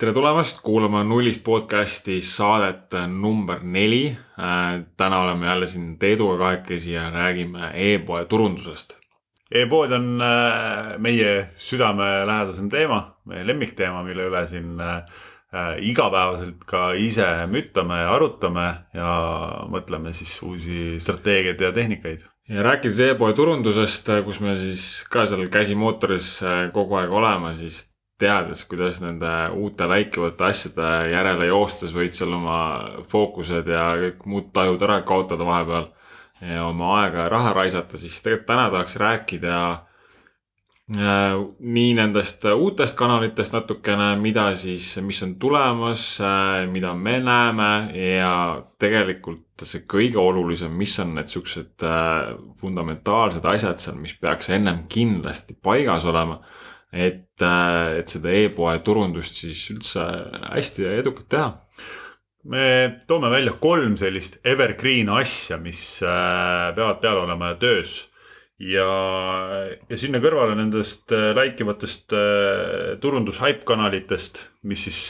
tere tulemast kuulama Nullist podcasti saadet number neli. täna oleme jälle siin Teeduga kahekesi ja räägime e-poe turundusest. E-pood on äh, meie südamelähedasem teema, meie lemmikteema, mille üle siin äh, igapäevaselt ka ise müttame ja arutame ja mõtleme siis uusi strateegiaid ja tehnikaid ja rääkides e-poe turundusest, kus me siis ka seal käsimootoris kogu aeg oleme, siis teades, kuidas nende uute läikivate asjade järele joostes võid seal oma fookused ja kõik muud tajud ära kaotada vahepeal ja oma aega ja raha raisata, siis tegelikult täna tahaks rääkida äh, nii nendest uutest kanalitest natukene, mida siis, mis on tulemas äh,, mida me näeme ja tegelikult see kõige olulisem, mis on need siuksed äh, fundamentaalsed asjad seal, mis peaks ennem kindlasti paigas olema et, äh, et seda e-poe turundust siis üldse hästi ja edukalt teha me toome välja kolm sellist evergreen asja, mis äh, peavad peal olema töös. ja, ja sinna kõrvale nendest äh, läikivatest turundus hype kanalitest, mis siis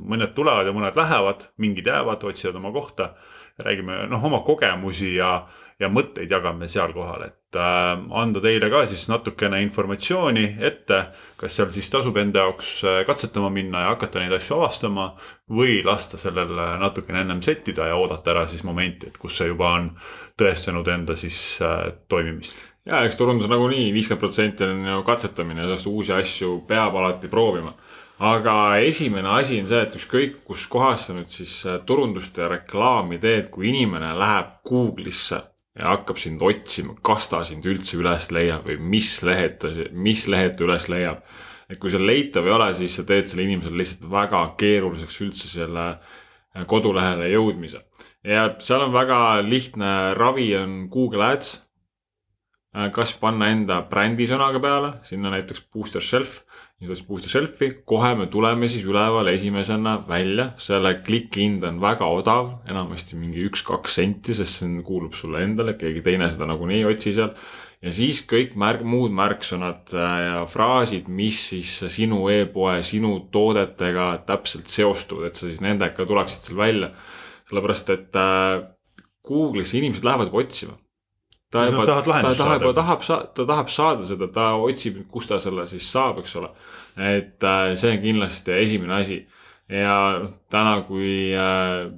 mõned tulevad ja mõned lähevad, mingid jäävad, otsivad oma kohta. räägime noh, oma kogemusi ja, ja mõtteid jagame seal kohal, et äh, anda teile ka siis natukene informatsiooni ette, kas seal siis tasub enda jaoks äh, katsetama minna ja hakata neid asju avastama või lasta sellel natukene ennem settida ja oodata ära siis momenti, et kus see juba on tõestanud enda siis äh, toimimist. ja eks turundus nagunii viiskümmend protsenti on ju katsetamine, sellest uusi asju peab alati proovima aga esimene asi on see, et ükskõik kus kohas sa nüüd siis turundust ja reklaami teed, kui inimene läheb Google'isse ja hakkab sind otsima, kas ta sind üldse üles leiab või mis lehed ta, mis lehed ta üles leiab. et kui see leitav ei ole, siis sa teed selle inimesele lihtsalt väga keeruliseks üldse selle äh, kodulehele jõudmise. ja seal on väga lihtne ravi on Google Ads. Äh, kas panna enda brändisõnaga peale, sinna näiteks booster shelf niisugust booster shelf'i, kohe me tuleme siis üleval esimesena välja, selle kliki hind on väga odav, enamasti mingi üks-kaks senti, sest see on, kuulub sulle endale, keegi teine seda nagunii ei otsi seal. ja siis kõik märg-, muud märksõnad äh, ja fraasid, mis siis sinu e-poe, sinu toodetega täpselt seostuvad, et sa siis nendega tuleksid seal välja. sellepärast, et äh, Google'isse inimesed lähevad juba otsima ta juba, ta tahab, tahab, ta tahab saada seda, ta otsib, kust ta selle siis saab, eks ole. et äh, see on kindlasti esimene asi ja täna, kui äh,,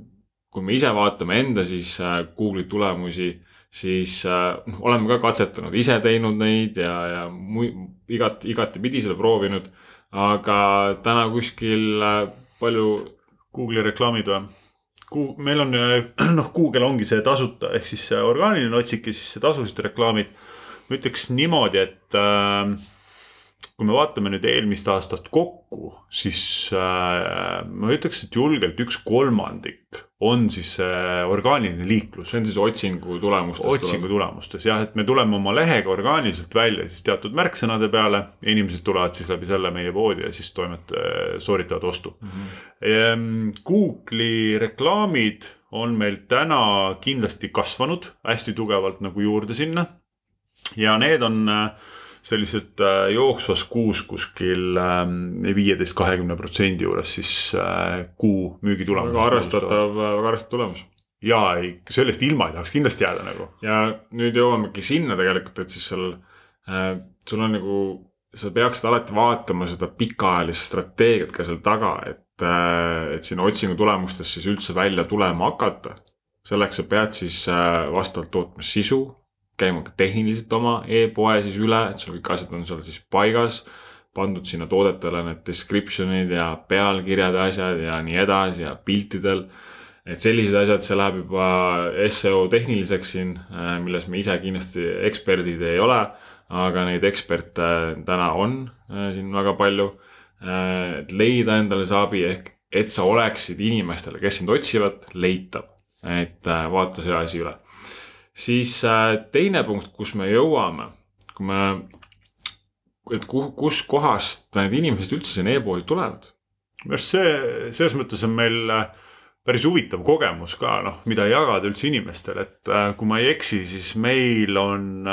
kui me ise vaatame enda siis äh, Google'i tulemusi, siis noh, oleme ka katsetanud, ise teinud neid ja, ja mu-, igat, igatepidi seda proovinud. aga täna kuskil palju. Google'i reklaamid või? Meil on noh, Google ongi see tasuta ehk siis orgaaniline otsik ja siis tasulised reklaamid. ma ütleks niimoodi, et äh, kui me vaatame nüüd eelmist aastat kokku, siis äh, ma ütleks, et julgelt üks kolmandik on siis äh, orgaaniline liiklus. see on siis otsingu tulemustes. otsingu tulemustes jah, et me tuleme oma lehega orgaaniliselt välja siis teatud märksõnade peale inimesed tulevad siis läbi selle meie poodi ja siis toimet-, sooritavad ostu mm. -hmm. Google'i reklaamid on meil täna kindlasti kasvanud hästi tugevalt nagu juurde sinna. ja need on äh, sellised äh, jooksvas kuus kuskil ähm, viieteist, kahekümne protsendi juures siis äh, kuu müügitulemus. väga arvestatav, väga arvestatav tulemus. ja ei, sellest ilma ei tahaks kindlasti jääda nagu. ja nüüd jõuamegi sinna tegelikult, et siis seal äh,, sul on nagu, sa peaksid alati vaatama seda pikaajalist strateegiat ka seal taga, et äh,, et sinna otsingu tulemustes siis üldse välja tulema hakata. selleks sa pead siis äh, vastavalt tootma sisu käima ka tehniliselt oma e-poe siis üle, et sul kõik asjad on seal siis paigas, pandud sinna toodetele need description'id ja pealkirjad ja asjad ja nii edasi ja piltidel. et sellised asjad, see läheb juba seo tehniliseks siin, äh, milles me ise kindlasti eksperdid ei ole, aga neid eksperte täna on äh, siin väga palju. Äh, et leida endale see abi ehk, et sa oleksid inimestele, kes sind otsivad, leitav, et vaata see asi üle siis äh, teine punkt, kus me jõuame, kui me, et kuskohast need inimesed üldse sinna e-poodi tulevad? arust see, selles mõttes on meil äh, päris huvitav kogemus ka noh, mida jagada üldse inimestele, et äh, kui ma ei eksi, siis meil on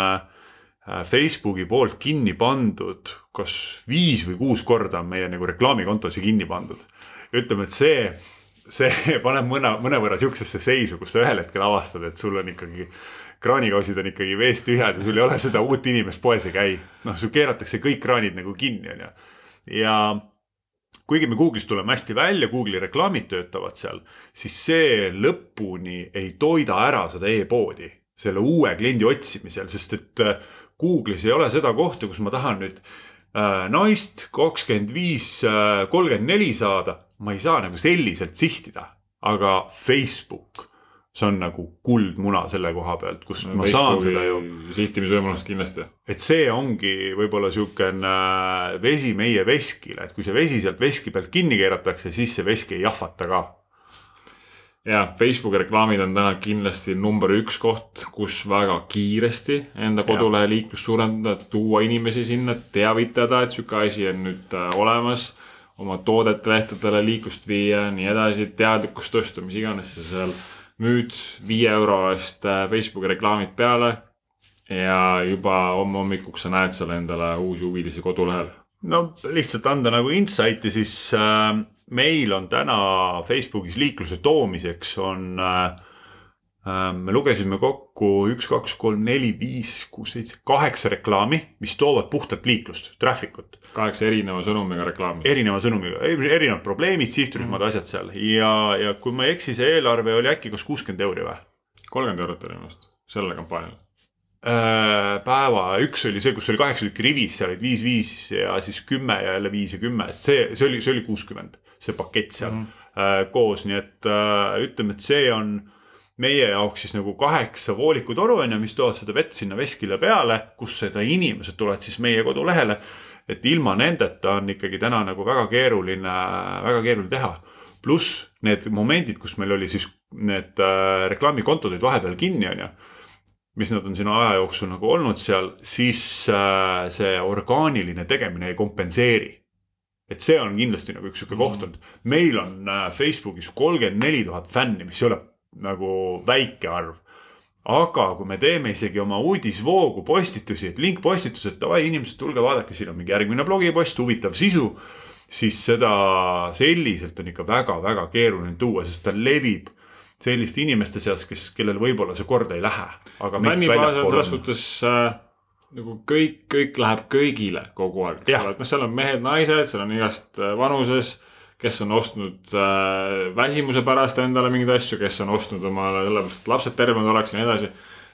Facebooki poolt kinni pandud, kas viis või kuus korda on meie nagu reklaamikontosid kinni pandud. ütleme, et see, see paneb mõne, mõnevõrra sihukesesse seisu, kus sa ühel hetkel avastad, et sul on ikkagi kraanikausid on ikkagi veest tühjad ja sul ei ole seda uut inimest poes ei käi. noh, sul keeratakse kõik kraanid nagu kinni, on ju. ja kuigi me Google'is tuleme hästi välja, Google'i reklaamid töötavad seal, siis see lõpuni ei toida ära seda e-poodi selle uue kliendi otsimisel, sest et äh, Google'is ei ole seda kohta, kus ma tahan nüüd äh, naist kakskümmend viis, äh, kolmkümmend neli saada, ma ei saa nagu selliselt sihtida, aga Facebook see on nagu kuldmuna selle koha pealt, kus no, ma saan seda ju. sihtimisvõimalust kindlasti. et see ongi võib-olla siukene vesi meie veskile, et kui see vesi sealt veski pealt kinni keeratakse, siis see veski ei jahvata ka. ja Facebooki reklaamid on täna kindlasti number üks koht, kus väga kiiresti enda kodulehe liiklust suurendada, tuua inimesi sinna, teavitada, et sihuke asi on nüüd äh, olemas oma toodete lehtedele liiklust viia, nii edasi, teadlikkust tõsta, mis iganes sa seal müüd viie euro eest äh, Facebooki reklaamid peale ja juba homme hommikuks sa näed seal endale uusi huvilisi kodulehel. no lihtsalt anda nagu insight'i, siis äh, meil on täna Facebookis liikluse toomiseks on Äh, me lugesime kokku üks, kaks, kolm, neli, viis, kuus, seitse, kaheksa reklaami, mis toovad puhtalt liiklust, traffic ut. kaheksa erineva sõnumiga reklaami. erineva sõnumiga, erinevad probleemid, sihtrühmad mm, -hmm. asjad seal ja, ja kui ma ei eksi, see eelarve oli äkki kas kuuskümmend euri või? kolmkümmend eurot oli minu arust, sellele kampaaniale äh, päeva, üks oli see, kus oli kaheksa tükki rivis, seal olid viis, viis ja siis kümme ja jälle viis ja kümme, et see, see oli, see oli kuuskümmend, see pakett seal mm -hmm. koos, nii et ütleme, et see on meie jaoks siis nagu kaheksa voolikutoru on ju, mis toovad seda vett sinna veskile peale, kus seda inimesed tulevad siis meie kodulehele. et ilma nendeta on ikkagi täna nagu väga keeruline, väga keeruline teha. pluss need momendid, kus meil oli siis need äh, reklaamikontod olid vahepeal kinni, on ju mis nad on siin aja jooksul nagu olnud seal, siis äh, see orgaaniline tegemine ei kompenseeri. et see on kindlasti nagu üks sihuke koht mm. olnud. meil on äh, Facebookis kolmkümmend neli tuhat fänni, mis ei ole nagu väike arv. aga kui me teeme isegi oma uudisvoogu postitusi, et linkpostitused, davai inimesed, tulge vaadake, siin on mingi järgmine blogipost, huvitav sisu. siis seda selliselt on ikka väga-väga keeruline tuua, sest ta levib selliste inimeste seas, kes, kellel võib-olla see korda ei lähe. fännibaas on selles suhtes äh, nagu kõik, kõik läheb kõigile kogu aeg, eks ole, et noh, seal on mehed-naised, seal on igast äh, vanuses kes on ostnud äh, väsimuse pärast endale mingeid asju, kes on ostnud omale sellepärast, et lapsed terved oleks ja nii edasi.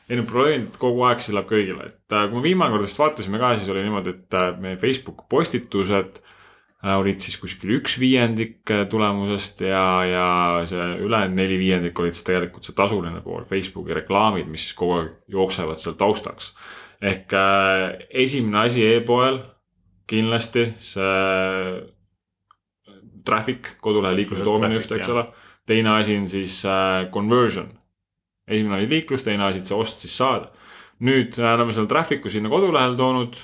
ei need probleemid kogu aeg läheb kõigile, et äh, kui me viimane kord vist vaatasime ka, siis oli niimoodi, et äh, meie Facebook postitused äh, olid siis kuskil üks viiendik äh, tulemusest ja, ja see ülejäänud neli viiendik olid siis tegelikult see tasuline pool, Facebooki reklaamid, mis siis kogu aeg jooksevad seal taustaks. ehk äh, esimene asi e-poel kindlasti see traffic, kodulehe liikluse toomine just, eks ole. teine asi on siis äh, conversion. esimene oli liiklus, teine asi, et see ost siis saada. nüüd äh, oleme selle traffic'u sinna kodulehele toonud.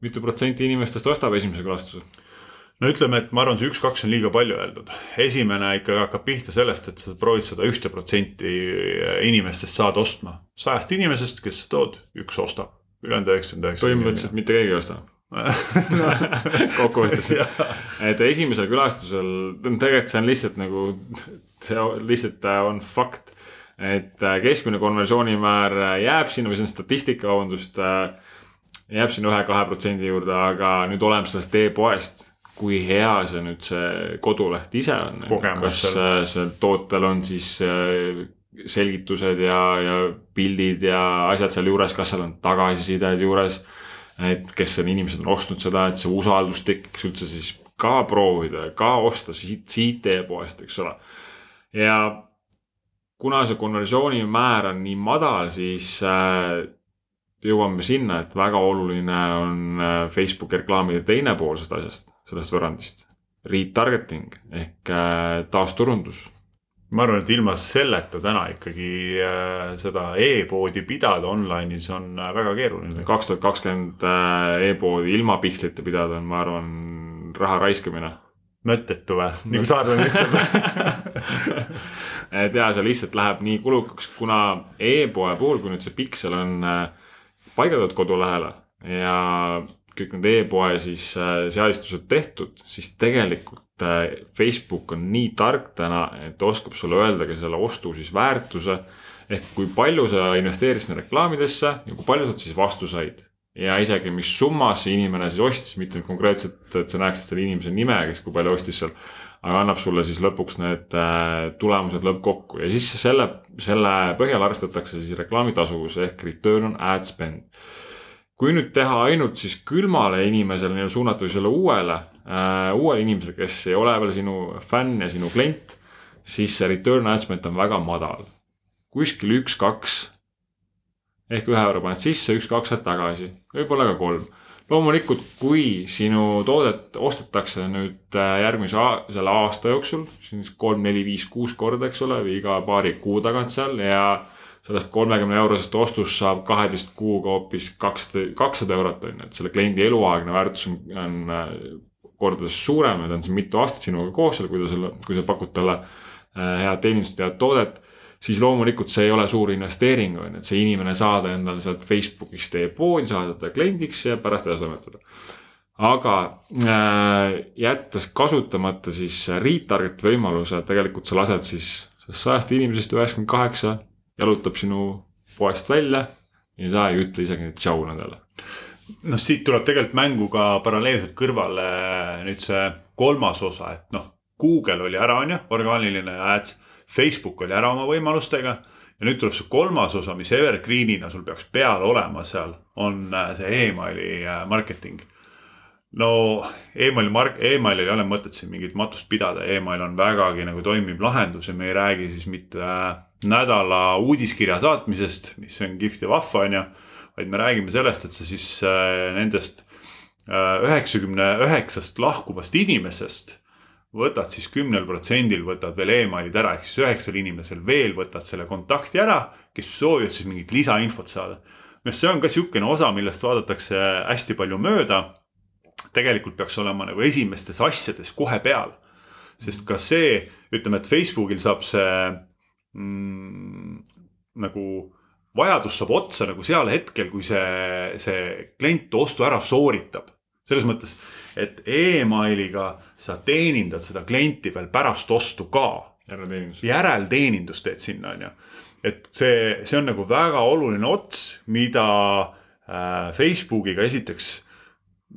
mitu protsenti inimestest ostab esimese külastuse? no ütleme, et ma arvan, see üks-kaks on liiga palju öeldud. esimene ikkagi hakkab pihta sellest, et sa proovid seda ühte protsenti inimestest saada ostma. sajast inimesest, kes sa tood, üks ostab, ülejäänud üheksakümmend üheksa. põhimõtteliselt mitte keegi ei osta kokkuvõttes, et esimesel külastusel, tegelikult see on lihtsalt nagu, see lihtsalt äh, on fakt. et äh, keskmine konversioonimäär äh, jääb sinna või see on statistika, vabandust, jääb sinna ühe-kahe protsendi juurde, aga nüüd oleneb sellest e-poest kui hea see nüüd see koduleht ise on. kas seal tootel on siis selgitused ja, ja pildid ja asjad sealjuures, kas seal on tagasisided juures et kes on inimesed on ostnud seda, et see usaldus tekiks üldse siis ka proovida ja ka osta siit, siit e-poest, eks ole. ja kuna see konversioonimäär on nii madal, siis äh, jõuame sinna, et väga oluline on äh, Facebooki reklaamide teine pool sellest asjast, sellest võrrandist. Retargeting ehk äh, taasturundus ma arvan, et ilma selleta täna ikkagi äh, seda e-poodi pidada online'is on äh, väga keeruline. kaks tuhat kakskümmend äh, e-poodi ilma pikslite pidada on, ma arvan, raha raiskamine. mõttetu või, nagu Saarlane ütleb et ja see lihtsalt läheb nii kulukaks, kuna e-poe puhul, kui nüüd see piksel on paigaldatud kodulehele ja kõik need e-poe siis seadistused tehtud, siis tegelikult Facebook on nii tark täna, et oskab sulle öelda ka selle ostu siis väärtuse. ehk kui palju sa investeerisid sinna reklaamidesse ja kui palju sa siis vastu said. ja isegi, mis summas see inimene siis ostis, mitte nüüd konkreetselt, et sa näeksid selle inimese nime, kes kui palju ostis seal. aga annab sulle siis lõpuks need äh, tulemused lõppkokku ja siis selle, selle põhjal arvestatakse siis reklaamitasuvus ehk return on ad spend kui nüüd teha ainult siis külmale inimesele nii-öelda suunata või selle uuele äh,, uuele inimesele, kes ei ole veel sinu fänn ja sinu klient, siis see return announcement on väga madal. kuskil üks-kaks ehk ühe euro paned sisse, üks-kaks saad tagasi, võib-olla ka kolm. loomulikult, kui sinu toodet ostetakse nüüd äh, järgmise selle aasta jooksul, siis kolm, neli, viis, kuus korda, eks ole, või iga paari kuu tagant seal ja sellest kolmekümne eurosest ostust saab kaheteist kuuga hoopis kakssada, kakssada eurot on ju, et selle kliendi eluaegne väärtus on, on äh, kordades suurem ja ta on siin mitu aastat sinuga koos seal, kui ta selle, kui sa pakud talle äh, head teenindust, head toodet. siis loomulikult see ei ole suur investeering, on ju, et see inimene saada endale sealt Facebookist teie poodi, saada ta kliendiks ja pärast edasi toimetada aga äh, jättes kasutamata siis retarget võimaluse, tegelikult sa lased siis sajast inimesest üheksakümmend kaheksa jalutab sinu poest välja ja sa ei ütle isegi tšau nendele. noh, siit tuleb tegelikult mängu ka paralleelselt kõrvale nüüd see kolmas osa, et noh, Google oli ära, on ju, orgaaniline ads, Facebook oli ära oma võimalustega ja nüüd tuleb see kolmas osa, mis evergreen'ina sul peaks peal olema seal, on äh, see emaili äh, marketing no emaili mark-, emailil ei ole mõtet siin mingit matust pidada, email on vägagi nagu toimiv lahendus ja me ei räägi siis mitte nädala uudiskirja saatmisest, mis on kihvt ja vahva, on ju. vaid me räägime sellest, et sa siis äh, nendest äh, üheksakümne üheksast lahkuvast inimesest võtad siis kümnel protsendil, võtad veel emailid ära, ehk siis üheksal inimesel veel võtad selle kontakti ära, kes soovivad siis mingit lisainfot saada. arust see on ka niisugune osa, millest vaadatakse hästi palju mööda tegelikult peaks olema nagu esimestes asjades kohe peal. sest ka see, ütleme, et Facebookil saab see mm, nagu vajadus saab otsa nagu seal hetkel, kui see, see klient ostu ära sooritab. selles mõttes, et emailiga sa teenindad seda klienti veel pärast ostu ka. järelteenindus. järelteenindust teed sinna, on ju. et see, see on nagu väga oluline ots, mida äh, Facebookiga esiteks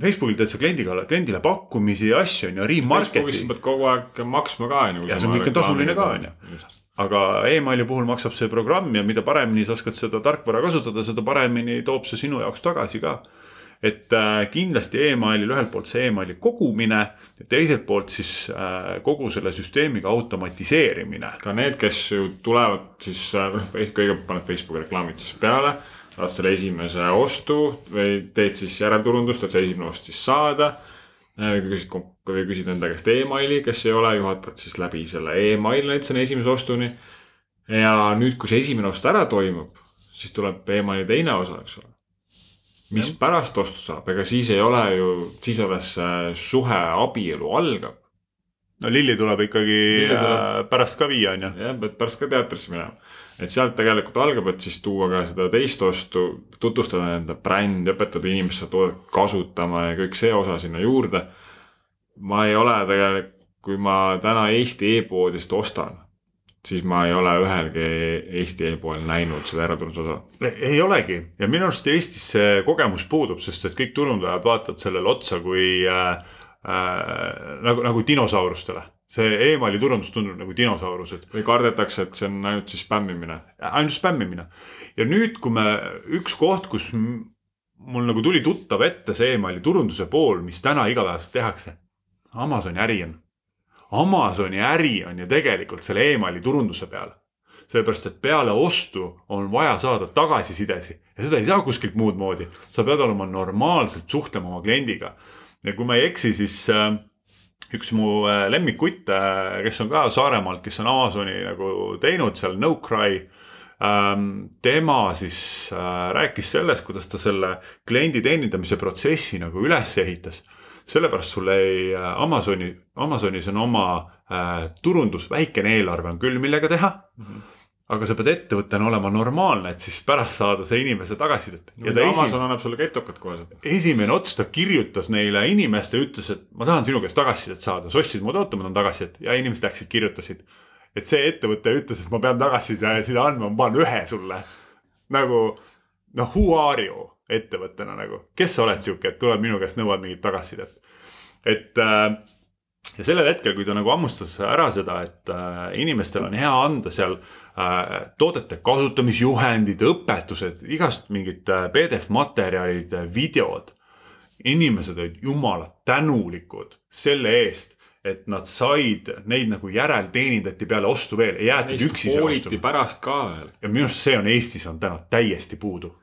Facebookil teed sa kliendiga, kliendile pakkumisi ja asju on ju, remarket'i. Facebookis sa pead kogu aeg maksma ka on ju. ja see on kõik tasuline ka on ju. aga emaili puhul maksab see programm ja mida paremini sa oskad seda tarkvara kasutada, seda paremini toob see sinu jaoks tagasi ka. et äh, kindlasti emailil ühelt poolt see emaili kogumine ja teiselt poolt siis äh, kogu selle süsteemiga automatiseerimine. ka need, kes ju tulevad siis äh,, kõigepealt paned Facebooki reklaamid siis peale saad selle esimese ostu või teed siis järelturundust, et see esimene ost siis saada. küsid, või küsid enda käest emaili, kes ei ole, juhatad siis läbi selle emaili näiteks selle esimese ostuni. ja nüüd, kui see esimene ost ära toimub, siis tuleb emaili teine osa, eks ole. mis ja. pärast ostu saab, ega siis ei ole ju, siis alles suhe, abielu algab no Lilli tuleb ikkagi Lilli tuleb... Äh, pärast ka viia, on ju. jah, pead pärast ka teatrisse minema et sealt tegelikult algab, et siis tuua ka seda teist ostu, tutvustada enda brändi, õpetada inimest seda toodet kasutama ja kõik see osa sinna juurde. ma ei ole tegelikult, kui ma täna Eesti e-poodist ostan, siis ma ei ole ühelgi Eesti e-poel näinud seda äratundmise osa. ei olegi ja minu arust Eestis see kogemus puudub, sest et kõik turundajad vaatavad sellele otsa kui äh, äh, nagu, nagu dinosaurustele see emaili turundus tundub nagu dinosaurused. või kardetakse, et see on ainult siis spämmimine. ainult spämmimine. ja nüüd, kui me, üks koht, kus mul nagu tuli tuttav ette see emaili turunduse pool, mis täna igapäevaselt tehakse. Amazoni äri on. Amazoni äri on ju tegelikult selle emaili turunduse peal. sellepärast, et peale ostu on vaja saada tagasisidesi ja seda ei saa kuskilt muud moodi. sa pead olema normaalselt suhtlema oma kliendiga. ja kui ma ei eksi, siis äh, üks mu äh, lemmikkutte, kes on ka Saaremaalt, kes on Amazoni nagu teinud seal No-Cry ähm,. tema siis äh, rääkis sellest, kuidas ta selle kliendi teenindamise protsessi nagu üles ehitas. sellepärast sul ei äh, Amazoni, Amazonis on oma äh, turundus, väikene eelarve on küll, millega teha mm. -hmm aga sa pead ettevõttena olema normaalne, et siis pärast saada see inimese tagasisidet. ja ta Amazon esi-, annab sulle ketokad kohe sealt. esimene ots ta kirjutas neile inimestele, ütles, et ma tahan sinu käest tagasisidet saada, sa ostsid mu toote, ma tahan tagasisidet ja inimesed läksid, kirjutasid. et see ettevõte ütles, et ma pean tagasiside andma, ma panen ühe sulle. nagu noh, who are you ettevõttena nagu, kes sa oled sihuke, et tuled minu käest nõuad mingit tagasisidet. et äh, ja sellel hetkel, kui ta nagu hammustas ära seda, et äh, inimestel on hea anda seal äh, toodete kasutamisjuhendid, õpetused, igast mingid äh, PDF materjalid, videod. inimesed olid jumala tänulikud selle eest, et nad said neid nagu järelteenindati peale ostu veel, ei jäetud üksi hooliti pärast ka veel. ja minu arust see on Eestis on täna täiesti puudu.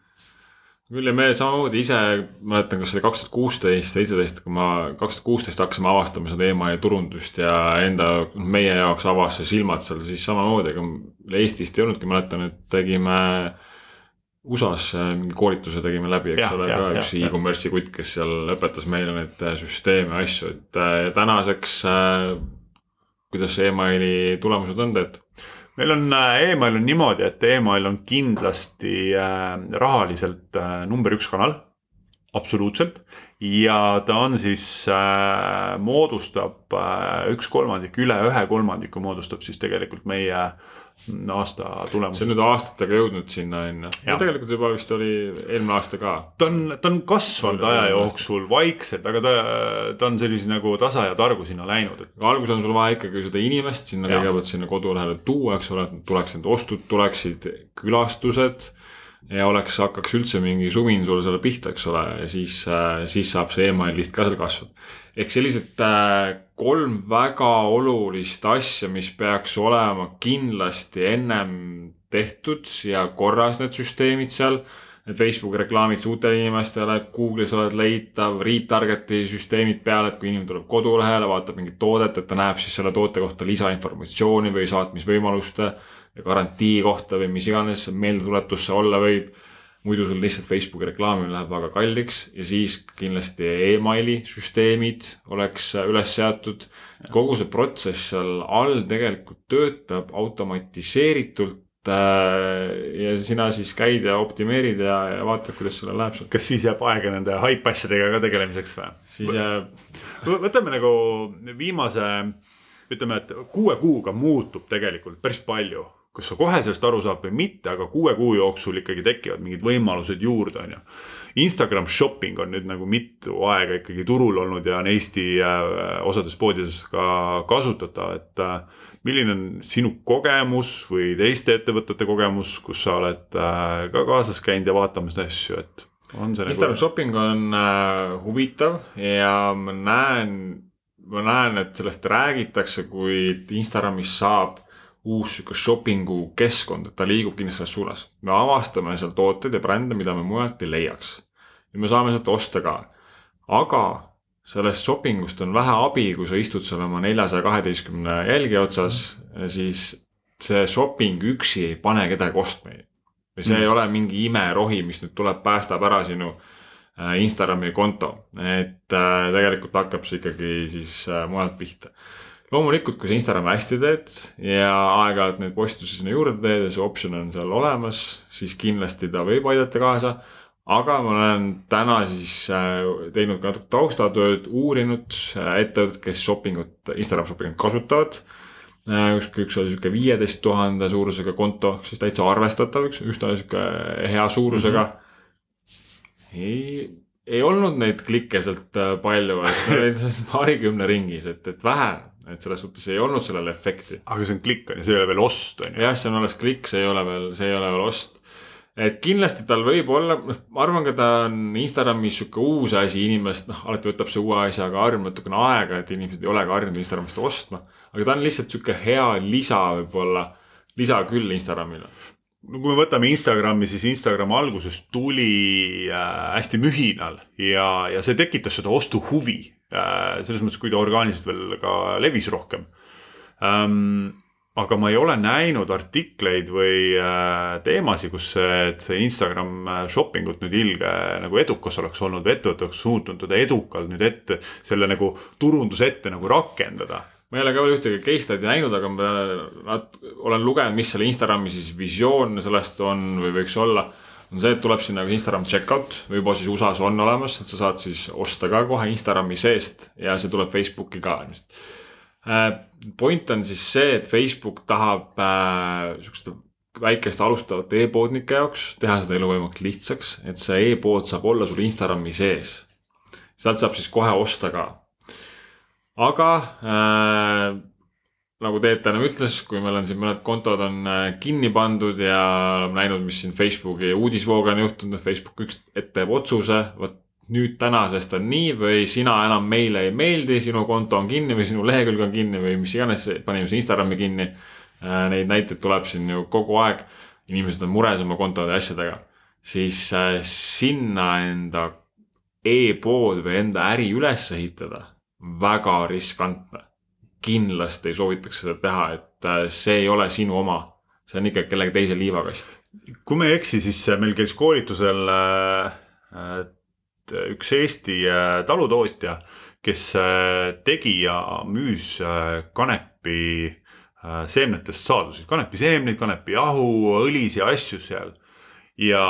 Küll ja me samamoodi ise mäletan, kas see oli kaks tuhat kuusteist, seitseteist, kui ma kaks tuhat kuusteist hakkasime avastama seda emaili turundust ja enda, meie jaoks avas see silmad seal siis samamoodi, ega Eestist ei olnudki, mäletan, et tegime USA-s äh, mingi koolituse tegime läbi, eks ole, ka üks e-commerce'i kutt, kes seal õpetas meile neid äh, süsteeme asju, et äh, tänaseks kuidas see emaili tulemused on tehtud? Meil on äh, email on niimoodi, et email on kindlasti äh, rahaliselt äh, number üks kanal, absoluutselt. ja ta on siis äh,, moodustab äh, üks kolmandik, üle ühe kolmandiku moodustab siis tegelikult meie aasta see on nüüd aastatega jõudnud sinna, on ju. Jah. tegelikult juba vist oli eelmine aasta ka. ta on, ta on kasvanud aja jooksul vaikselt, aga ta, ta on sellise nagu tasa ja targu sinna läinud, et alguses on sul vaja ikkagi seda inimest sinna kõigepealt sinna kodulehele tuua, eks ole, et tuleks need ostud, tuleksid külastused ja oleks, hakkaks üldse mingi sumin sulle selle pihta, eks ole, ja siis, siis saab see email list ka seal kasvada. Ehk sellised äh, kolm väga olulist asja, mis peaks olema kindlasti ennem tehtud ja korras need süsteemid seal need Facebooki reklaamid uutele inimestele, Google'is oled leitav, retarget'i süsteemid peale, et kui inimene tuleb kodulehele, vaatab mingit toodet, et ta näeb siis selle toote kohta lisainformatsiooni või saatmisvõimaluste ja garantii kohta või mis iganes meeldetuletus see olla võib. Muidu sul lihtsalt Facebooki reklaamimine läheb väga kalliks ja siis kindlasti emaili süsteemid oleks üles seatud. kogu see protsess seal all tegelikult töötab automatiseeritult äh, ja sina siis käid ja optimeerid ja, ja vaatad, kuidas sellel läheb seal. kas siis jääb aega nende hype asjadega ka tegelemiseks või? siis jääb, Võ- võtame nagu viimase, ütleme, et kuue kuuga muutub tegelikult päris palju. Kas sa kohe sellest aru saad või mitte, aga kuue kuu jooksul ikkagi tekivad mingid võimalused juurde, on ju. Instagram shopping on nüüd nagu mitu aega ikkagi turul olnud ja on Eesti äh, osades poodides ka kasutatav, et äh, milline on sinu kogemus või teiste ettevõtete kogemus, kus sa oled äh, ka kaasas käinud ja vaatamas asju, et on see Instagram nagu shopping on äh, huvitav ja ma näen, ma näen, et sellest räägitakse, kuid Instagramis saab uus sihuke shopping'u keskkond, et ta liigub kindlasti selles suunas. me avastame seal tooteid ja brände, mida me mujalt ei leiaks. ja me saame sealt osta ka. aga sellest shopping ust on vähe abi, kui sa istud seal oma neljasaja kaheteistkümne jälgija otsas, siis see shopping üksi ei pane kedagi ostma. ja see Mm. mm. ei ole mingi imerohi, mis nüüd tuleb, päästab ära sinu äh, Instagrami konto, et äh, tegelikult hakkab see ikkagi siis äh, mujalt pihta. loomulikult, kui sa Instagrami hästi teed ja aeg-ajalt neid postitusi sinna juurde teed ja see optsioon on seal olemas, siis kindlasti ta võib aidata kaasa. aga ma olen täna siis äh, teinud ka natuke taustatööd, uurinud äh, ettevõtted, kes shoppingut, Instagram shoppingut kasutavad üks, üks oli sihuke viieteist tuhande suurusega konto, siis täitsa arvestatav, üks, üsna sihuke hea suurusega mm. -hmm. ei, ei olnud neid klikke sealt äh, palju, et neid on paarikümne ringis, et, et vähe, et selles suhtes ei olnud sellel efekti. aga see on klikk on ju, see ei ole veel ost on ju. jah, see on alles klikk, see ei ole veel, see ei ole veel ost. et kindlasti tal võib olla, noh, ma arvan ka ta on Instagramis sihuke uus asi, inimest, noh, alati võtab see uue asjaga harjumine natukene aega, et inimesed ei olegi harjunud Instagramist ostma. aga ta on lihtsalt sihuke hea lisa võib-olla, lisa küll Instagramile. no kui me võtame Instagrami, siis Instagram alguses tuli äh, hästi mühinal ja, ja see tekitas seda ostuhuvi. Selles mõttes, kui ta orgaaniliselt veel ka levis rohkem ähm,. aga ma ei ole näinud artikleid või äh, teemasid, kus see, et see Instagram äh, shopping ut nüüd ilge nagu edukas oleks olnud või ettevõte oleks suutnud teda edukalt nüüd ette, selle nagu turunduse ette nagu rakendada ma ei ole ka veel ühtegi case study näinud, aga ma olen lugenud, mis selle Instagrami siis visioon sellest on või võiks olla. On see, et tuleb sinna Instagram checkout juba siis USA-s on olemas, et sa saad siis osta ka kohe Instagrami seest ja see tuleb Facebooki ka ilmselt. Point on siis see, et Facebook tahab äh, sihukeste väikeste alustavate e-poodnike jaoks teha seda elu võimalikult lihtsaks, et see e-pood saab olla sul Instagrami sees. sealt saab siis kohe osta ka aga äh, nagu Teet ennem ütles, kui meil on siin mõned kontod on äh, kinni pandud ja oleme näinud, mis siin Facebooki uudisvooga on juhtunud, Facebook üks hetk teeb otsuse, vot nüüd tänasest on nii või sina enam meile ei meeldi, sinu konto on kinni või sinu lehekülg on kinni või mis iganes, panime siin Instagrami kinni äh,. Neid näiteid tuleb siin ju kogu aeg. inimesed on mures oma kontode ja asjadega, siis äh, sinna enda e-pood või enda äri üles ehitada väga riskantne. Kindlasti soovitaks seda teha, et äh, see ei ole sinu oma, see on ikka kellegi teise liivakast. kui ma ei eksi, siis meil käis koolitusel äh, üks Eesti äh, talutootja, kes tegi ja müüs kanepi seemnetest saadusi, kanepiseemneid, kanepijahu, õlisi asju seal. ja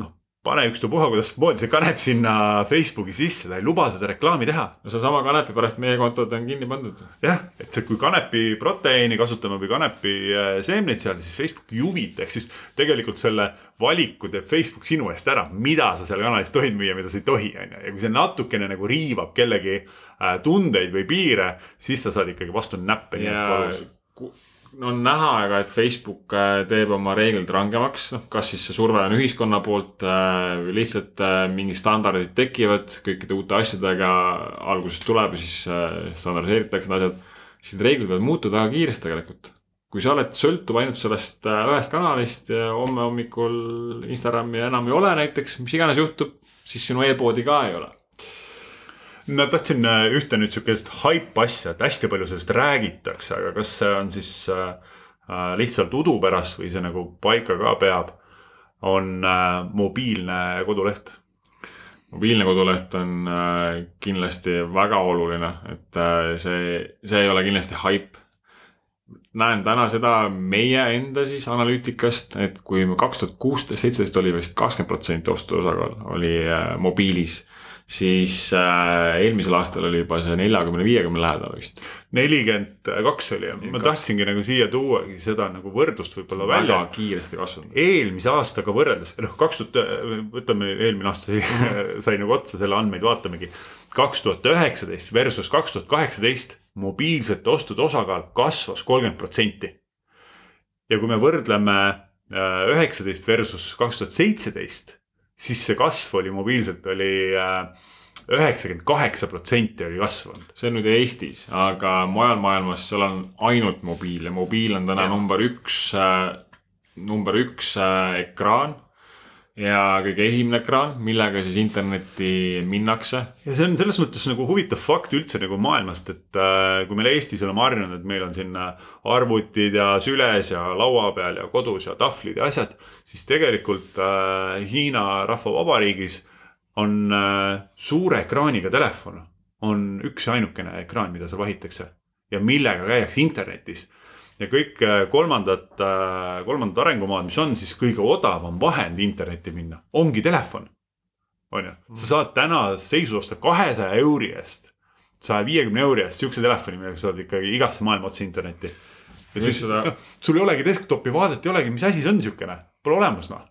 noh pane ükstapuha, kuidas moodi see kanep sinna Facebooki sisse, ta ei luba seda reklaami teha. no seesama kanepi pärast meie kontod on kinni pandud. jah, et kui kanepi proteiini kasutame või kanepi äh, seemneid seal, siis Facebook ei huvita, ehk siis tegelikult selle valiku teeb Facebook sinu eest ära, mida sa seal kanalis tohid müüa, mida sa ei tohi, on ju. ja kui see natukene nagu riivab kellegi äh, tundeid või piire, siis sa saad ikkagi vastu näppe. ja on näha, aga et Facebook äh, teeb oma reeglid rangemaks, noh, kas siis see surve on ühiskonna poolt äh, või lihtsalt äh, mingid standardid tekivad kõikide uute asjadega, alguses tuleb ja siis standardiseeritakse need asjad, siis reeglid võivad muutuda väga kiiresti tegelikult. kui sa oled, sõltub ainult sellest ühest kanalist ja homme hommikul Instagrami enam ei ole näiteks, mis iganes juhtub, siis sinu e-poodi ka ei ole ma tahtsin äh, ühte nüüd sihukest haip asja, et hästi palju sellest räägitakse, aga kas see on siis äh, äh, lihtsalt udu pärast või see nagu paika ka peab, on mobiilne koduleht? mobiilne koduleht on kindlasti väga oluline, et see, see ei ole kindlasti haip. näen täna seda meie enda siis analüütikast, et kui kaks tuhat kuusteist, seitseteist oli vist kakskümmend protsenti ostude osakaal oli mobiilis siis äh, eelmisel aastal oli juba see neljakümne, viiekümne lähedal vist. nelikümmend kaks oli ja ma tahtsingi nagu siia tuuagi seda nagu võrdlust võib-olla välja. väga kiiresti kasvanud. eelmise aastaga võrreldes, noh kaks tuhat, võtame eelmine aasta sai, sai nagu otsa selle andmeid vaatamegi. kaks tuhat üheksateist versus kaks tuhat kaheksateist mobiilsete ostude osakaal kasvas kolmkümmend protsenti. ja kui me võrdleme äh, üheksateist versus kaks tuhat seitseteist siis see kasv oli mobiilselt oli äh, üheksakümmend kaheksa protsenti oli kasvanud. see on nüüd Eestis, aga mujal maailmas seal on ainult mobiil ja mobiil on täna ja. number üks äh,, number üks äh, ekraan ja kõige esimene ekraan, millega siis internetti minnakse. ja see on selles mõttes nagu huvitav fakt üldse nagu maailmast, et äh, kui meil Eestis oleme harjunud, et meil on siin äh, arvutid ja süles ja laua peal ja kodus ja tahvlid ja asjad, siis tegelikult äh, Hiina Rahvavabariigis on äh, suure ekraaniga telefon, on üks ja ainukene ekraan, mida seal vahitakse. Ja millega käiakse internetis ja kõik äh, kolmandad, äh, kolmandad arengumaad, mis on siis kõige odavam vahend internetti minna, ongi telefon. on ju, sa saad täna seisus osta kahesaja euri eest, saja viiekümne euri eest siukse telefoni, millega saad ikkagi igasse maailma otsa internetti. ja siis seda... no, sul ei olegi desktopi vaadet, ei olegi, mis asi see on siukene, pole olemas noh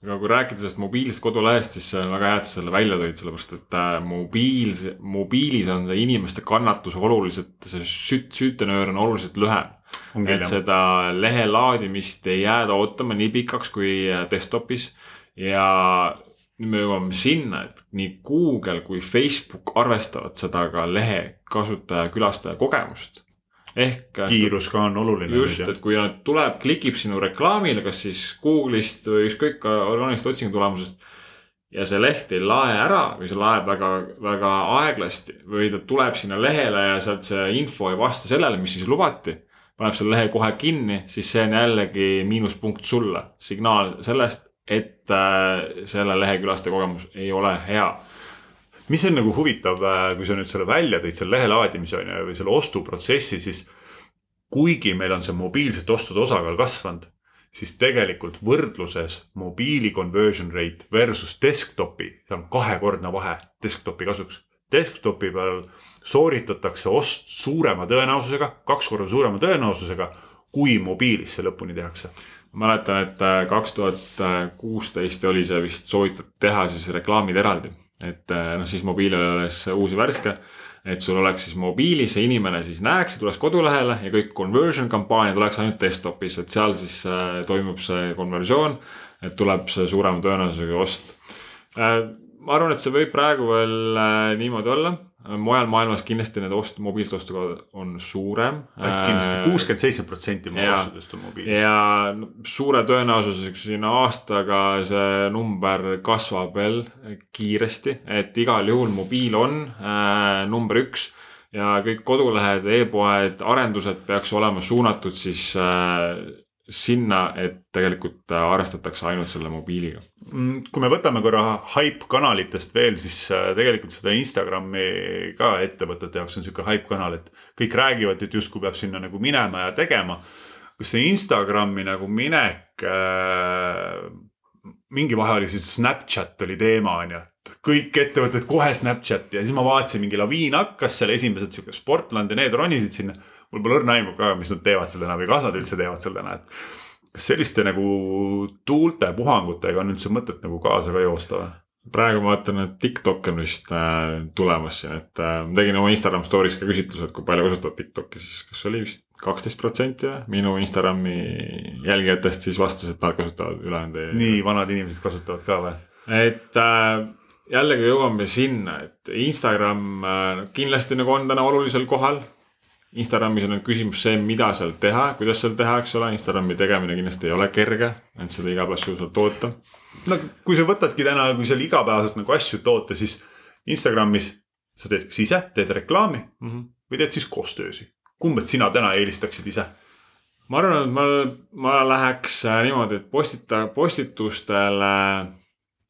aga kui rääkida sellest mobiilsest kodulehest, siis on väga hea, et sa selle välja tõid, sellepärast et äh, mobiil, mobiilis on see inimeste kannatus oluliselt, see süt-, süütenöör on oluliselt lühem et seda lehe laadimist ei jääda ootama nii pikaks kui äh, desktop'is ja nüüd me jõuame sinna, et nii Google kui Facebook arvestavad seda ka lehe kasutaja, külastaja kogemust. ehk. Äh, kiirus ka on oluline. just, et kui nad tuleb, klikib sinu reklaamile, kas siis Google'ist või ükskõik orgaanilisest otsingu tulemusest. ja see leht ei lae ära või see laeb väga, väga aeglasti või ta tuleb sinna lehele ja sealt see info ei vasta sellele, mis siis lubati paneb selle lehe kohe kinni, siis see on jällegi miinuspunkt sulle. signaal sellest, et äh, selle lehekülastaja kogemus ei ole hea. mis on nagu huvitav, kui sa nüüd selle välja tõid, selle lehe laadimise on ju, või selle ostuprotsessi, siis kuigi meil on see mobiilsete ostude osakaal kasvanud, siis tegelikult võrdluses mobiili conversion rate versus desktopi, seal on kahekordne vahe desktopi kasuks. Desktopi peal sooritatakse ost suurema tõenäosusega, kaks korda suurema tõenäosusega, kui mobiilis see lõpuni tehakse mäletan, et äh, kaks tuhat kuusteist oli see vist soovitatud teha siis reklaamid eraldi, et äh, noh, siis mobiil oli alles uus ja värske et sul oleks siis mobiilis see inimene siis näeks tuleks kodulehele ja kõik conversion kampaaniad oleks ainult desktop'is, et seal siis äh, toimub see konversioon. et tuleb see suurema tõenäosusega ost. Ma arvan, et see võib praegu veel äh, niimoodi olla mujal maailmas kindlasti need ost-, mobiilsed ostukohad on suurem. kindlasti äh, kuuskümmend seitse protsenti mu ostudest on mobiilsed. ja suure tõenäosusega siin aastaga see number kasvab veel kiiresti, et igal juhul mobiil on äh, number üks ja kõik kodulehed e, e-poed, arendused peaks olema suunatud siis äh, sinna, et tegelikult arvestatakse ainult selle mobiiliga. Mm, kui me võtame korra Hype kanalitest veel, siis äh, tegelikult seda Instagrami ka ettevõtete jaoks on sihuke Hype kanal, et kõik räägivad, et justkui peab sinna nagu minema ja tegema. kas see Instagrami nagu minek äh,, mingi vahe oli siis Snapchat oli teema, on ju, et kõik ettevõtted kohe Snapchati ja siis ma vaatasin, mingi laviin hakkas seal, esimesed sihuke Sportland ja need ronisid sinna mul pole õrna aimu ka, mis nad teevad seal täna või kas nad üldse teevad seal täna, et. kas selliste nagu tuulte puhangutega on üldse mõtet nagu kaasa ka joosta või? praegu ma vaatan, et TikTok on vist äh, tulemas siin, et äh, ma tegin oma Instagram story's ka küsitluse, et kui palju kasutavad TikTok'i, siis kas oli vist kaksteist protsenti või minu Instagrami jälgijatest siis vastas, et nad kasutavad ülejäänud. nii vanad inimesed kasutavad ka või? et äh, jällegi jõuame sinna, et Instagram äh, kindlasti nagu on täna olulisel kohal Instagramis on nüüd küsimus see, mida seal teha, kuidas seal teha, eks ole, Instagrami tegemine kindlasti ei ole kerge, et seda iga päev suuselt toota. no kui sa võtadki täna, kui seal igapäevaselt nagu asju toota, siis Instagramis sa teed kas ise, teed reklaami mm -hmm. või teed siis koostöösi. kumbad sina täna eelistaksid ise? ma arvan, et ma, ma läheks äh, niimoodi, et postita, postitustele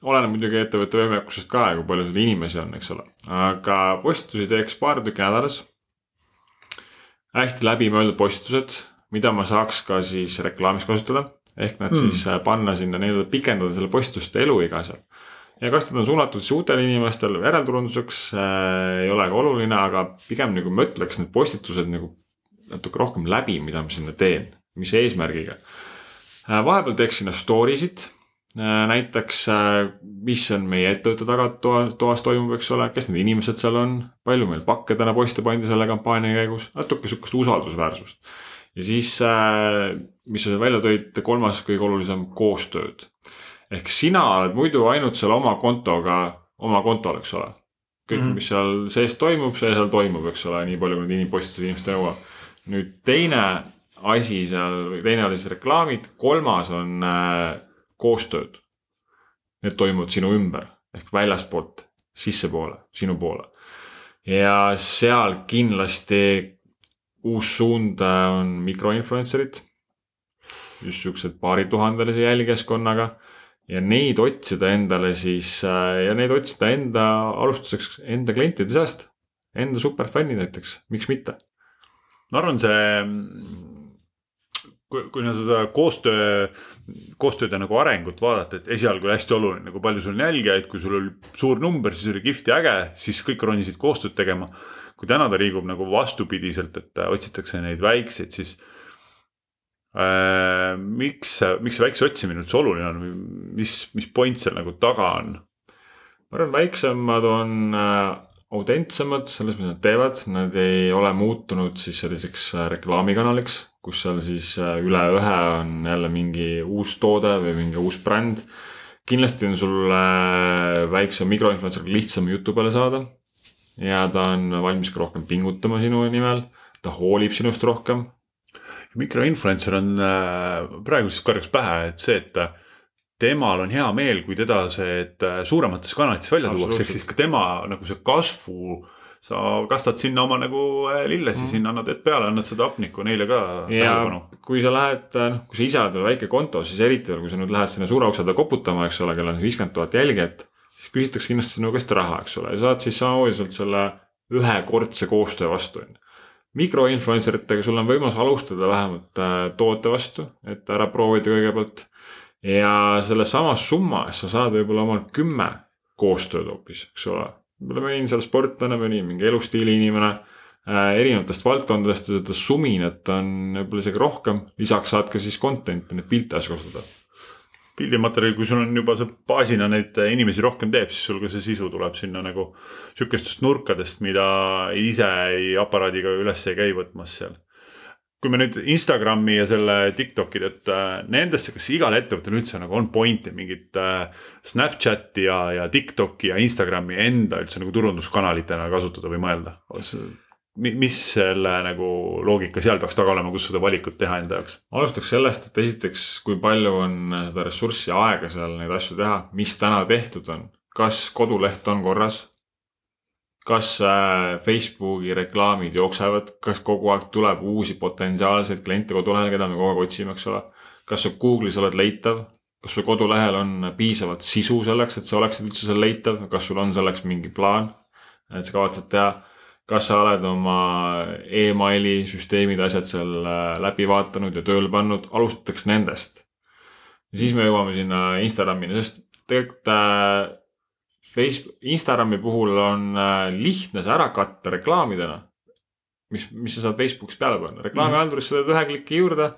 oleneb muidugi ettevõtte võimekusest ka ja kui palju seal inimesi on, eks ole, aga postitusi teeks paar tükki nädalas hästi läbimõeldud postitused, mida ma saaks ka siis reklaamis kasutada. ehk nad mm. siis äh, panna sinna nii-öelda pikendada selle postituste eluiga seal. ja kas nad on suunatud siis uutele inimestele järelturunduseks äh, ei ole ka oluline, aga pigem nagu ma ütleks need postitused nagu natuke rohkem läbi, mida ma sinna teen, mis eesmärgiga äh,. vahepeal teeks sinna story sid näiteks, äh, mis on meie ettevõtte tagatoas, toas toimub, eks ole, kes need inimesed seal on, palju meil pakke täna posti pandi selle kampaania käigus, natuke sihukest usaldusväärsust. ja siis, äh, mis sa välja tõid, kolmas kõige olulisem, koostööd. ehk sina oled muidu ainult seal oma kontoga, oma kontol, eks ole. kõik mm, -hmm. mis seal sees toimub, see seal toimub, eks ole, nii palju kui need inimpostitused inimesteni jõuavad. nüüd teine asi seal, teine oli siis reklaamid, kolmas on äh, koostööd. Need toimuvad sinu ümber ehk väljaspoolt sissepoole, sinu poole. ja seal kindlasti uus suund on mikroinfluencer'id. just siuksed paarituhandelise jälgijaskonnaga ja neid otsida endale siis ja neid otsida enda alustuseks enda klientide seast. Enda superfännid näiteks, miks mitte? ma arvan, see kui, kui no seda koostöö, koostööde nagu arengut vaadata, et esialgu oli hästi oluline, nagu palju sul on jälgijaid, kui sul oli suur number, siis oli kihvt ja äge, siis kõik ronisid koostööd tegema. kui täna ta liigub nagu vastupidiselt, et otsitakse neid väikseid, siis äh, miks, miks see väikse otsimine üldse oluline on või mis, mis point seal nagu taga on? ma arvan, väiksemad on äh, autentsemad selles, mida nad teevad, nad ei ole muutunud siis selliseks äh, reklaamikanaliks kus seal siis äh, üle ühe on jälle mingi uus toode või mingi uus bränd. kindlasti on sul äh, väikse mikroinfluencer'iga lihtsam jutu peale saada. ja ta on valmis ka rohkem pingutama sinu nimel, ta hoolib sinust rohkem. mikroinfluencer on praegu siis korraks pähe, et see, et temal on hea meel, kui teda see, et suuremates kanalites välja tuuakse, ehk siis ka tema nagu see kasvu sa kastad sinna oma nagu äh, lillesi mm., sinna annad vett peale, annad seda hapnikku neile ka tähelepanu. kui sa lähed, äh, noh, kui sa oled veel väike konto, siis eriti veel, kui sa nüüd lähed sinna suure ukse taha koputama, eks ole, kellel on viiskümmend tuhat jälgijat. siis küsitakse kindlasti sinu käest raha, eks ole, ja saad siis samamoodi sealt selle ühekordse koostöö vastu, on ju mikroinfluencer itega sul on võimalus alustada vähemalt äh, toote vastu, et ära proovida kõigepealt. Ja selle sama summa eest sa saad võib-olla omal kümme koostööd hoopis, eks ole. võib-olla mõni seal sportlane, mõni mingi elustiili inimene äh, erinevatest valdkondadest ja seda suminat on võib-olla isegi rohkem. lisaks saad ka siis content'i, neid pilte asju kasutada pildimaterjali, kui sul on juba see baasina neid inimesi rohkem teeb, siis sul ka see sisu tuleb sinna nagu sihukestest nurkadest, mida ise ei aparaadiga üles ei käi võtmas seal. Kui me nüüd Instagrami ja selle TikTok'i, et äh, nendesse, kas igal ettevõttel üldse nagu on point'i mingit äh, Snapchati ja, ja TikTok'i ja Instagrami enda üldse nagu turunduskanalitena kasutada või mõelda? mis selle nagu loogika seal peaks taga olema, kus seda valikut teha enda jaoks? alustaks sellest, et esiteks, kui palju on seda ressurssi, aega seal neid asju teha, mis täna tehtud on, kas koduleht on korras? Kas äh, Facebooki reklaamid jooksevad, kas kogu aeg tuleb uusi potentsiaalseid kliente kodulehele, keda me kogu aeg otsime, eks ole. kas sa Google'is oled leitav, kas sul kodulehel on piisavalt sisu selleks, et sa oleksid üldse seal leitav, kas sul on selleks mingi plaan, et sa kavatsed teha? Kas sa oled oma emaili süsteemid, asjad seal äh, läbi vaadanud ja tööle pannud, alustatakse nendest. siis me jõuame sinna Instagramini, sest tegelikult äh, Facebook, Instagrami puhul on äh, lihtne see ära katta reklaamidena. mis, mis sa saad Facebookis peale panna, reklaamihalduris sa teed ühe kliki juurde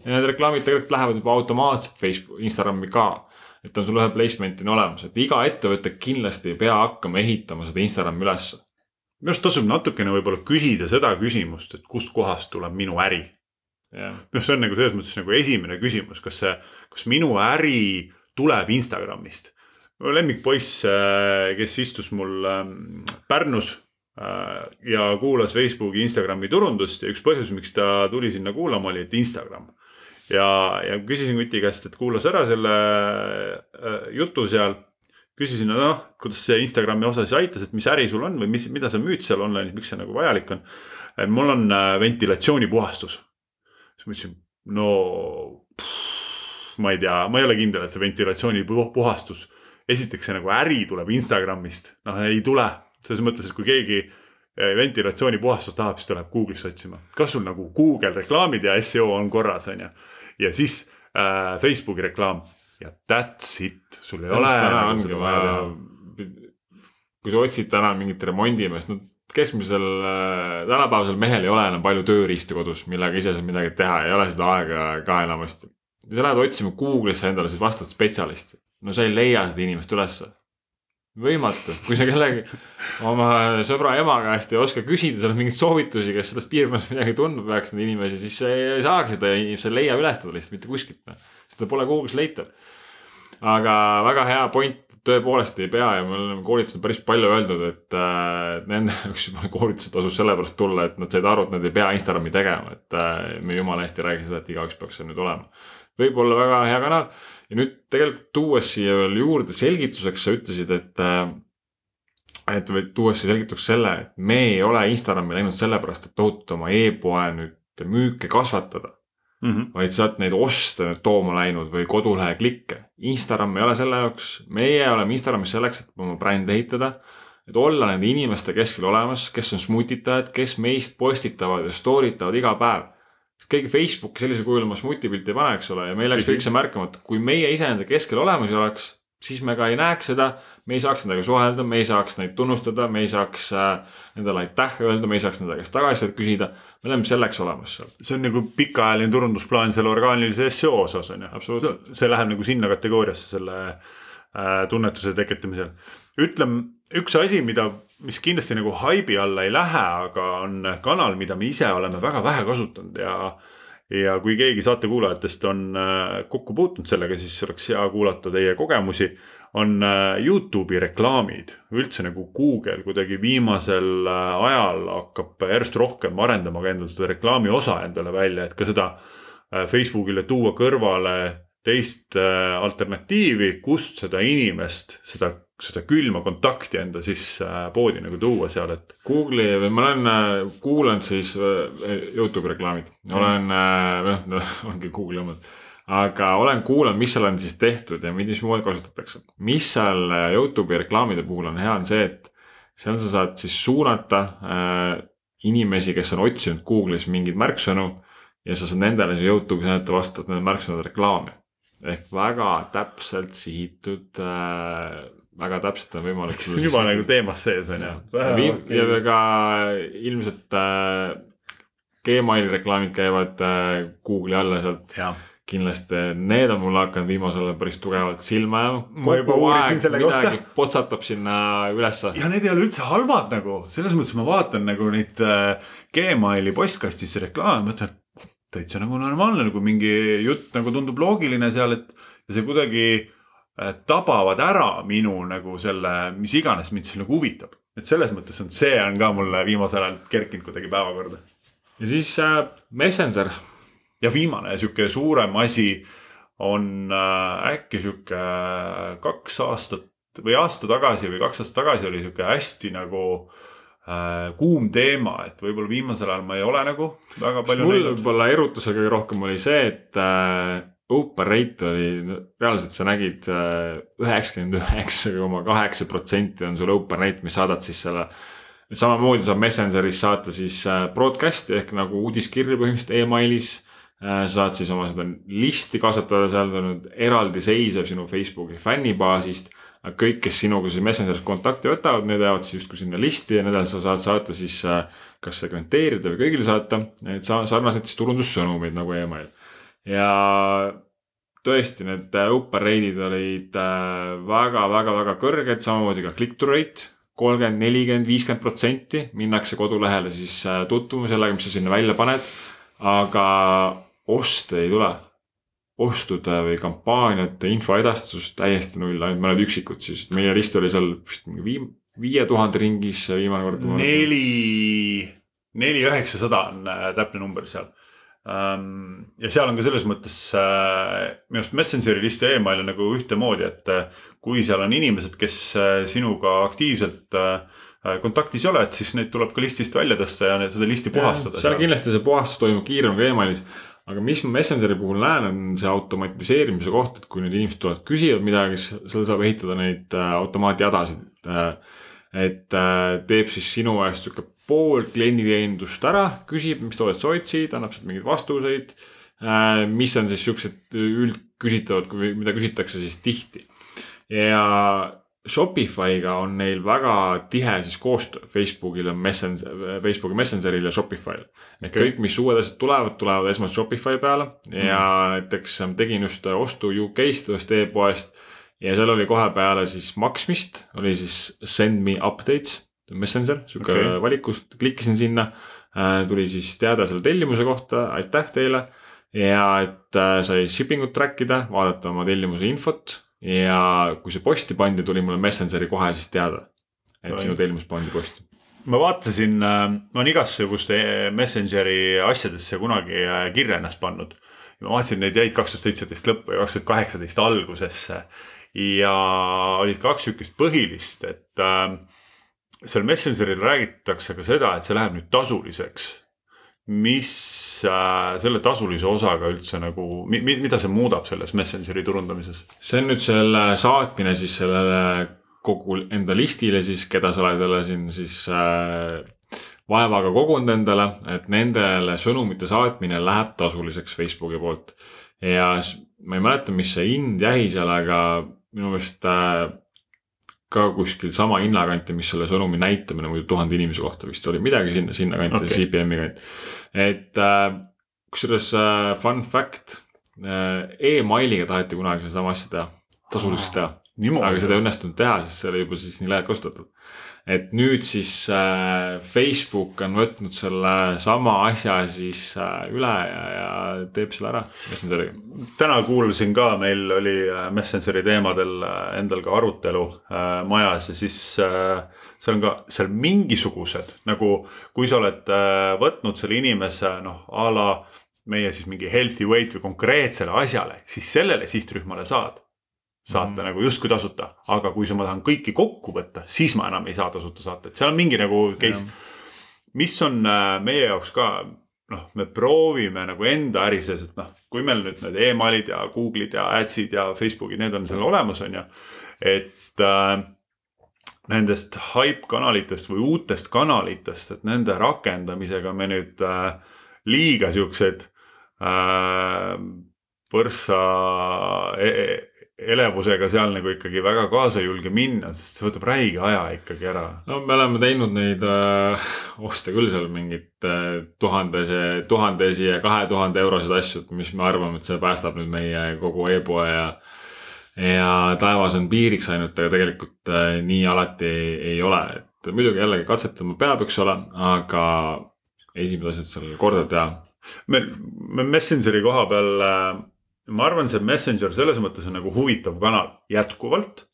ja need reklaamid tegelikult lähevad juba automaatselt Facebook, Instagrami ka. Et on sul ühe placement'ina olemas, et iga ettevõte kindlasti ei pea hakkama ehitama seda Instagrami ülesse minu arust tasub natukene võib-olla küsida seda küsimust, et kustkohast tuleb minu äri. Minu arust see on nagu selles mõttes nagu esimene küsimus, kas see, kas minu äri tuleb Instagramist. Mu lemmikpoiss, äh, kes istus mul ähm, Pärnus äh, ja kuulas Facebooki, Instagrami turundust ja üks põhjus, miks ta tuli sinna kuulama, oli, et Instagram. ja, ja küsisin Kuti käest, et kuulas ära selle äh, jutu seal küsisin, noh, kuidas see Instagrami osa siis aitas, et mis äri sul on või mis, mida sa müüd seal online'is, miks see nagu vajalik on. mul on ventilatsioonipuhastus. siis ma ütlesin, no pff, ma ei tea, ma ei ole kindel, et see ventilatsioonipuhastus. Esiteks see nagu äri tuleb Instagramist, noh ei tule. Selles mõttes, et kui keegi äh, ventilatsioonipuhastust tahab, siis ta läheb Google'isse otsima, kas sul nagu Google reklaamid ja seo on korras, on ju. ja siis äh, Facebooki reklaam. Ja that's it, sul ei Tänu ole. nagu ongi vaja, kui sa otsid täna mingit remondimeest, no keskmisel äh, tänapäevasel mehel ei ole enam palju tööriistu kodus, millega ise saab midagi teha, ei ole seda aega ka enamasti. sa lähed otsima Google'isse endale siis vastavat spetsialisti, no sa ei leia seda inimest ülesse võimatu, kui sa kellegi oma sõbra ema käest ei oska küsida seal mingeid soovitusi, kes sellest piirkonnast midagi tundma peaks neid inimesi, siis sa ei saagi seda inimest, sa ei leia üles teda lihtsalt mitte kuskilt. Noh. seda pole Google'is leitav aga väga hea point, tõepoolest ei pea ja me oleme koolitusel päris palju öeldud, et äh, nende jaoks juba koolitused tasus sellepärast tulla, et nad said aru, et nad ei pea Instagrami tegema, et äh, me jumala hästi ei räägi seda, et igaüks peaks seal nüüd olema. võib-olla väga hea kanal ja nüüd tegelikult tuues siia veel juurde selgituseks, sa ütlesid, et äh, et või tuues siia selgituseks selle, et me ei ole Instagrami läinud sellepärast, et tohutult oma e-poe nüüd müüke kasvatada mm, -hmm. vaid sealt neid oste nüüd tooma läinud või kodulehe klikke. Instagram ei ole selle jaoks, meie oleme Instagramis selleks, et oma brändi ehitada. et olla nende inimeste keskel olemas, kes on smutitajad, kes meist postitavad ja story tavad iga päev. Sest keegi Facebooki sellisel kujul oma smutipilti ei pane, eks ole, ja meil läks kõik see märkamata, kui meie ise nende keskel olemas ei oleks siis me ka ei näeks seda, me ei saaks nendega suhelda, me ei saaks neid tunnustada, me ei saaks äh, nendele aitäh öelda, me ei saaks nende käest tagasisidet küsida. me oleme selleks olemas seal. see on nagu pikaajaline turundusplaan selle orgaanilise seo osas on ju. see läheb nagu sinna kategooriasse selle äh, tunnetuse tekitamisel. ütleme üks asi, mida, mis kindlasti nagu haibi alla ei lähe, aga on kanal, mida me ise oleme väga vähe kasutanud ja ja kui keegi saatekuulajatest on äh, kokku puutunud sellega, siis oleks hea kuulata teie kogemusi. on äh, Youtube'i reklaamid, üldse nagu Google kuidagi viimasel äh, ajal hakkab järjest rohkem arendama ka endale seda reklaami osa endale välja, et ka seda Facebookile tuua kõrvale teist alternatiivi, kust seda inimest, seda seda külma kontakti enda sisse äh, poodi nagu tuua seal, et. Google'i või ma olen äh, kuulanud siis äh, Youtube reklaamid, olen noh, noh ongi Google'i omad. aga olen kuulanud, mis seal on siis tehtud ja mismoodi kasutatakse. mis seal äh, Youtube'i reklaamide puhul on hea, on see, et seal sa saad siis suunata äh, inimesi, kes on otsinud Google'is mingeid märksõnu ja sa saad nendele siis Youtube'is näidata vastavalt nende märksõnade reklaami. Ehk väga täpselt sihitud äh,, väga täpselt on võimalik. see on juba nagu teemas sees on ju. ja ka ilmselt äh, Gmaili reklaamid käivad äh, Google'i alla sealt kindlasti need on mulle hakanud viimasel ajal päris tugevalt silma jääma. ma juba uurisin selle kohta. potsatab sinna ülesse. ja need ei ole üldse halvad nagu, selles mõttes ma vaatan nagu neid äh, Gmaili postkastis reklaame, mõtlen, täitsa nagu normaalne, nagu mingi jutt nagu tundub loogiline seal, et ja see kuidagi äh, tabavad ära minu nagu selle, mis iganes mind seal nagu huvitab. et selles mõttes on, see on ka mulle viimasel ajal kerkinud kuidagi päevakorda. ja siis äh, Messenger ja viimane sihuke suurem asi on äh, äkki sihuke äh, kaks aastat või aasta tagasi või kaks aastat tagasi oli sihuke hästi nagu äh, kuum teema, et võib-olla viimasel ajal ma ei ole nagu väga palju. mul võib-olla erutusel kõige rohkem oli see, et äh, open rate oli, reaalselt sa nägid äh, üheksakümmend üheksa koma kaheksa protsenti on sul open rate, mis saadad siis selle samamoodi saab Messengeris saata siis äh, broadcast'i ehk nagu uudiskirju põhimõtteliselt emailis Äh, saad siis oma seda listi kasvatada, seal on nüüd eraldiseisev sinu Facebooki fännibaasist. Kõik, kes sinuga siis Messengeris kontakti võtavad, need jäävad siis justkui sinna listi ja nendele sa saad saata siis äh, kas segmenteerida või kõigile saata, et sa sarnaselt siis turundussõnumeid nagu email. ja tõesti, need open rate'id olid väga-väga-väga äh, kõrged, samamoodi ka click-through rate kolmkümmend, nelikümmend, viiskümmend protsenti minnakse kodulehele siis tutvuma sellega, mis sa sinna välja paned. aga oste ei tule. Ostude või kampaaniate infoedastus täiesti null, ainult mõned üksikud siis, meie list oli seal vist mingi viim-, viie tuhande ringis viimane kord. neli, neli üheksasada on äh, täpne number seal um,. ja seal on ka selles mõttes äh, minu arust Messengeri list ja email on nagu ühtemoodi, et äh, kui seal on inimesed, kes sinuga aktiivselt kontaktis ei ole, et siis neid tuleb ka listist välja tõsta ja seda listi puhastada. seal kindlasti see puhastus toimub kiiremini kui emailis aga mis ma Messengeri puhul näen, on see automatiseerimise koht, et kui nüüd inimesed tulevad, küsivad midagi, siis seal saab ehitada neid äh, automaatjadasid. Äh, et äh, teeb siis sinu eest sihuke pool klienditeenindust ära, küsib, mis toodet sa otsid, annab sealt mingeid vastuseid. mis on siis siuksed üldküsitavad, mida küsitakse siis tihti. ja Shopify'ga on neil väga tihe siis koostöö, Facebookil on Messenger, Facebooki Messengeril ja Shopify'l. et okay. kõik, mis uued asjad tulevad, tulevad esmalt Shopify peale mm. ja näiteks tegin just ostu UK-st ühest e-poest. ja seal oli kohe peale siis maksmist, oli siis send me updates, Messenger, sihuke okay. valikus, klikkisin sinna. Äh, tuli siis teade selle tellimuse kohta, aitäh teile. ja et äh, sai shipping ut track ida, vaadata oma tellimuse infot ja kui see posti pandi, tuli mulle Messengeri kohe siis teada, et sinu tellimus pandi posti. ma vaatasin, äh, ma olen igasuguste Messengeri asjadesse kunagi äh, kirja ennast pannud. ma vaatasin, neid jäid kaks tuhat seitseteist lõppu ja kaks tuhat kaheksateist algusesse. ja olid kaks sihukest põhilist, et äh, seal Messengeril räägitakse ka seda, et see läheb nüüd tasuliseks mis äh, selle tasulise osaga üldse nagu, mida see muudab selles Messengeri turundamises? see on nüüd selle saatmine siis sellele kogu enda listile siis, keda sa oled jälle siin siis äh, vaevaga kogunud endale, et nendele sõnumite saatmine läheb tasuliseks Facebooki poolt. ja ma ei mäleta, mis see hind jäi seal, aga minu meelest äh, ka kuskil sama hinnakanti, mis selle sõnumi näitamine muidu tuhande inimese kohta vist oli midagi sinna, sinnakanti okay., CPM-i kant. et äh, kusjuures äh, fun fact äh,, emailiga taheti kunagi sedasama asja teha, tasuliseks teha. aga seda ei õnnestunud teha, sest see oli juba siis nii laialt kasutatud et nüüd siis äh, Facebook on võtnud selle sama asja siis äh, üle ja, ja teeb selle ära Messengeriga. täna kuulasin ka, meil oli äh, Messengeri teemadel endal ka arutelu majas ja siis seal on ka seal mingisugused nagu, kui sa oled võtnud selle inimese noh a la meie siis mingi healthy weight või konkreetsele asjale, siis sellele sihtrühmale saad saata mm. nagu justkui tasuta, aga kui sa, ma tahan kõiki kokku võtta, siis ma enam ei saa tasuta saata, et seal on mingi nagu case. mis on äh, meie jaoks ka noh, me proovime nagu enda äri sees, et noh, kui meil nüüd need emailid ja Google'id ja ads'id ja Facebook'id, need on seal olemas, on ju. et äh, nendest hype kanalitest või uutest kanalitest, et nende rakendamisega me nüüd äh, liiga siuksed äh, põrsa e e elevusega seal nagu ikkagi väga kaasa ei julge minna, sest see võtab räige aja ikkagi ära. no me oleme teinud neid äh, oste küll seal mingit äh, tuhandese, tuhandesi ja kahe tuhande euroseid asju, mis me arvame, et see päästab nüüd meie kogu e-poe ja ja taevas on piiriks ainult, aga tegelikult äh, nii alati ei, ei ole, et muidugi jällegi katsetama peab, eks ole, aga esimesed asjad seal korda teha. me, me Messengeri koha peal äh, ma arvan, see Messenger selles mõttes on nagu huvitav kanal jätkuvalt.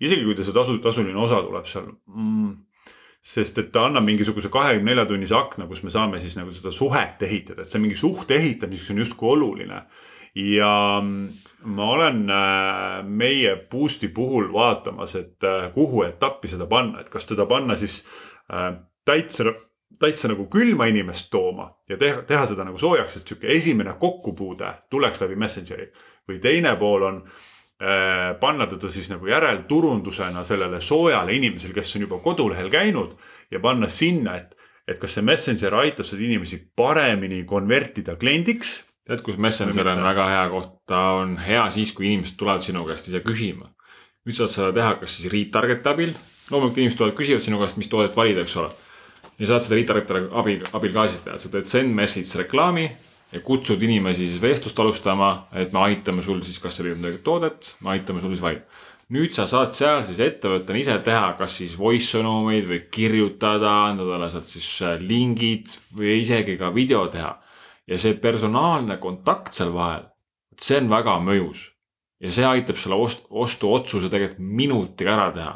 isegi kui ta see tasu, tasuline osa tuleb seal mm,. sest et ta annab mingisuguse kahekümne nelja tunnise akna, kus me saame siis nagu seda suhet ehitada, et see mingi suhte ehitamiseks on justkui oluline. ja mm, ma olen äh, meie boost'i puhul vaatamas, et äh, kuhu etappi seda panna, et kas teda panna siis äh, täitsa täitsa nagu külma inimest tooma ja teha, teha seda nagu soojaks, et sihuke esimene kokkupuude tuleks läbi Messengeri. või teine pool on äh, panna teda siis nagu järelturundusena sellele soojale inimesele, kes on juba kodulehel käinud ja panna sinna, et, et kas see Messenger aitab seda inimesi paremini konvertida kliendiks. tead, kus Messenger on väga hea koht, ta on hea siis, kui inimesed tulevad sinu käest ise küsima. nüüd saad seda teha, kas siis retarget abil, loomulikult inimesed tulevad, küsivad sinu käest, mis toodet valida, eks ole ja saad seda retarget'i abil, abil ka siis teha, sa teed send message reklaami ja kutsud inimesi siis vestlust alustama, et me aitame sul siis, kas seal on toodet, me aitame sul siis valida. nüüd sa saad seal siis ettevõttena ise teha, kas siis voice sõnumeid või kirjutada, anda talle sealt siis äh, lingid või isegi ka video teha. ja see personaalne kontakt seal vahel, see on väga mõjus ja see aitab selle ost-, ostuotsuse tegelikult minutiga ära teha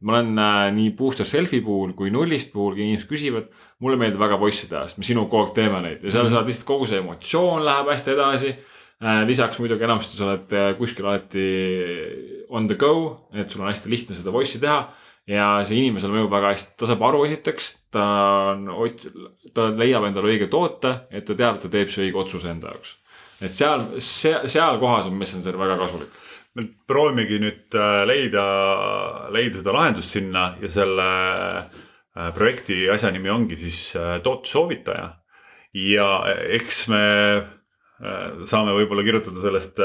ma olen äh, nii Booster Selfie puhul kui Nullist puhul, kui inimesed küsivad, mulle meeldib väga voice'i teha, sest me sinuga kogu aeg teeme neid ja seal mm -hmm. saad lihtsalt kogu see emotsioon läheb hästi edasi äh,. lisaks muidugi enamasti sa oled äh, kuskil alati on the go, et sul on hästi lihtne seda voice'i teha ja see inimesele mõjub väga hästi, ta saab aru esiteks, ta on, ta leiab endale õige toote, et ta teab, et ta teeb see õige otsuse enda jaoks. et seal, seal, seal kohas on Messenger väga kasulik me proovimegi nüüd äh, leida, leida seda lahendust sinna ja selle äh, projekti asja nimi ongi siis äh, tootesoovitaja. ja eks me saame võib-olla kirjutada sellest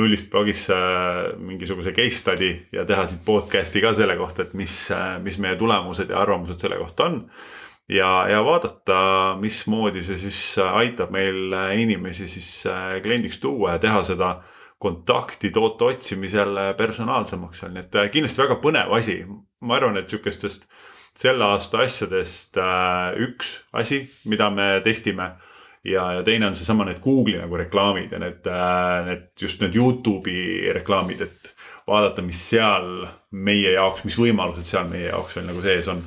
nullist blogisse mingisuguse case study ja teha siit podcast'i ka selle kohta, et mis, mis meie tulemused ja arvamused selle kohta on. ja, ja vaadata, mismoodi see siis aitab meil inimesi siis kliendiks tuua ja teha seda kontakti toote otsimisel personaalsemaks on, nii et äh, kindlasti väga põnev asi. ma arvan, et sihukestest selle aasta asjadest äh, üks asi, mida me testime ja, ja teine on seesama need Google'i nagu reklaamid ja need, äh, need just need Youtube'i reklaamid, et vaadata, mis seal meie jaoks, mis võimalused seal meie jaoks veel nagu sees on.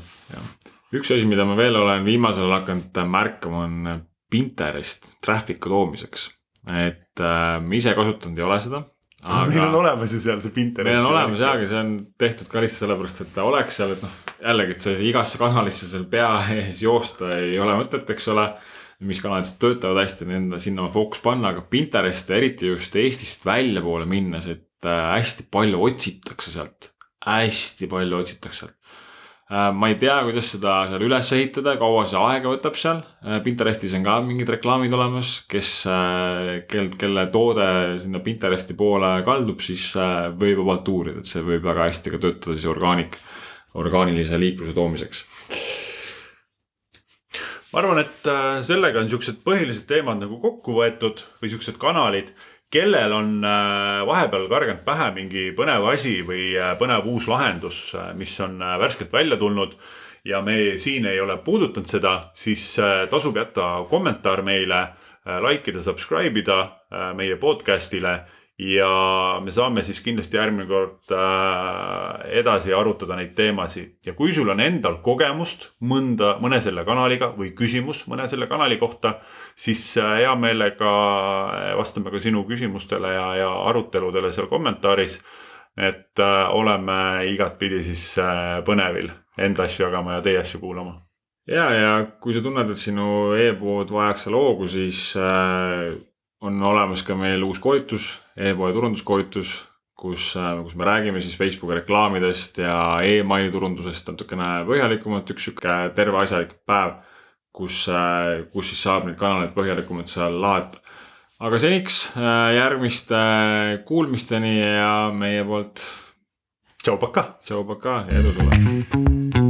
üks asi, mida ma veel olen viimasel ajal hakanud märkama, on Pinterest traffic'u toomiseks et äh, ma ise kasutanud ei ole seda. Aga... meil on olemas ju seal see Pinterest. meil on olemas ja, aga see on tehtud ka lihtsalt sellepärast, et ta oleks seal, et noh, jällegi, et see igasse kanalisse seal pea ees joosta ei ole mõtet, eks ole. mis kanalid töötavad hästi, nende sinna fookus panna, aga Pinterest eriti just Eestist väljapoole minnes, et äh, hästi palju otsitakse sealt. hästi palju otsitakse sealt ma ei tea, kuidas seda seal üles ehitada, kaua see aega võtab seal. Äh, Pinterestis on ka mingid reklaamid olemas, kes, äh, kel, kelle toode sinna Pinteresti poole kaldub, siis võib vabalt uurida, et see võib väga hästi ka töötada siis orgaanik, orgaanilise liikluse toomiseks ma arvan, et sellega on siuksed põhilised teemad nagu kokku võetud või siuksed kanalid kellel on äh, vahepeal karganud pähe mingi põnev asi või äh, põnev uus lahendus, äh, mis on värskelt välja tulnud ja me siin ei ole puudutanud seda, siis tasub jätta kommentaar meile, like ida, subscribe ida meie podcast'ile ja me saame siis kindlasti järgmine kord äh, edasi arutada neid teemasid ja kui sul on endal kogemust mõnda, mõne selle kanaliga või küsimus mõne selle kanali kohta, siis äh, hea meelega äh, vastame ka sinu küsimustele ja, ja aruteludele seal kommentaaris. et oleme igatpidi siis põnevil enda asju jagama ja teie asju kuulama ja, ja kui sa tunned, et sinu e-pood vajaks seal hoogu, siis äh, on olemas ka meil uus koolitus e, e-poe turunduskoolitus, kus äh,, kus me räägime siis Facebooki reklaamidest ja emaili turundusest natukene põhjalikumalt, üks sihuke terve asjalik päev, kus äh,, kus siis saab neid kanaleid põhjalikumalt seal lahata. aga seniks äh, järgmiste kuulmisteni ja meie poolt tšau, pakaa. tšau, pakaa ja edu sulle.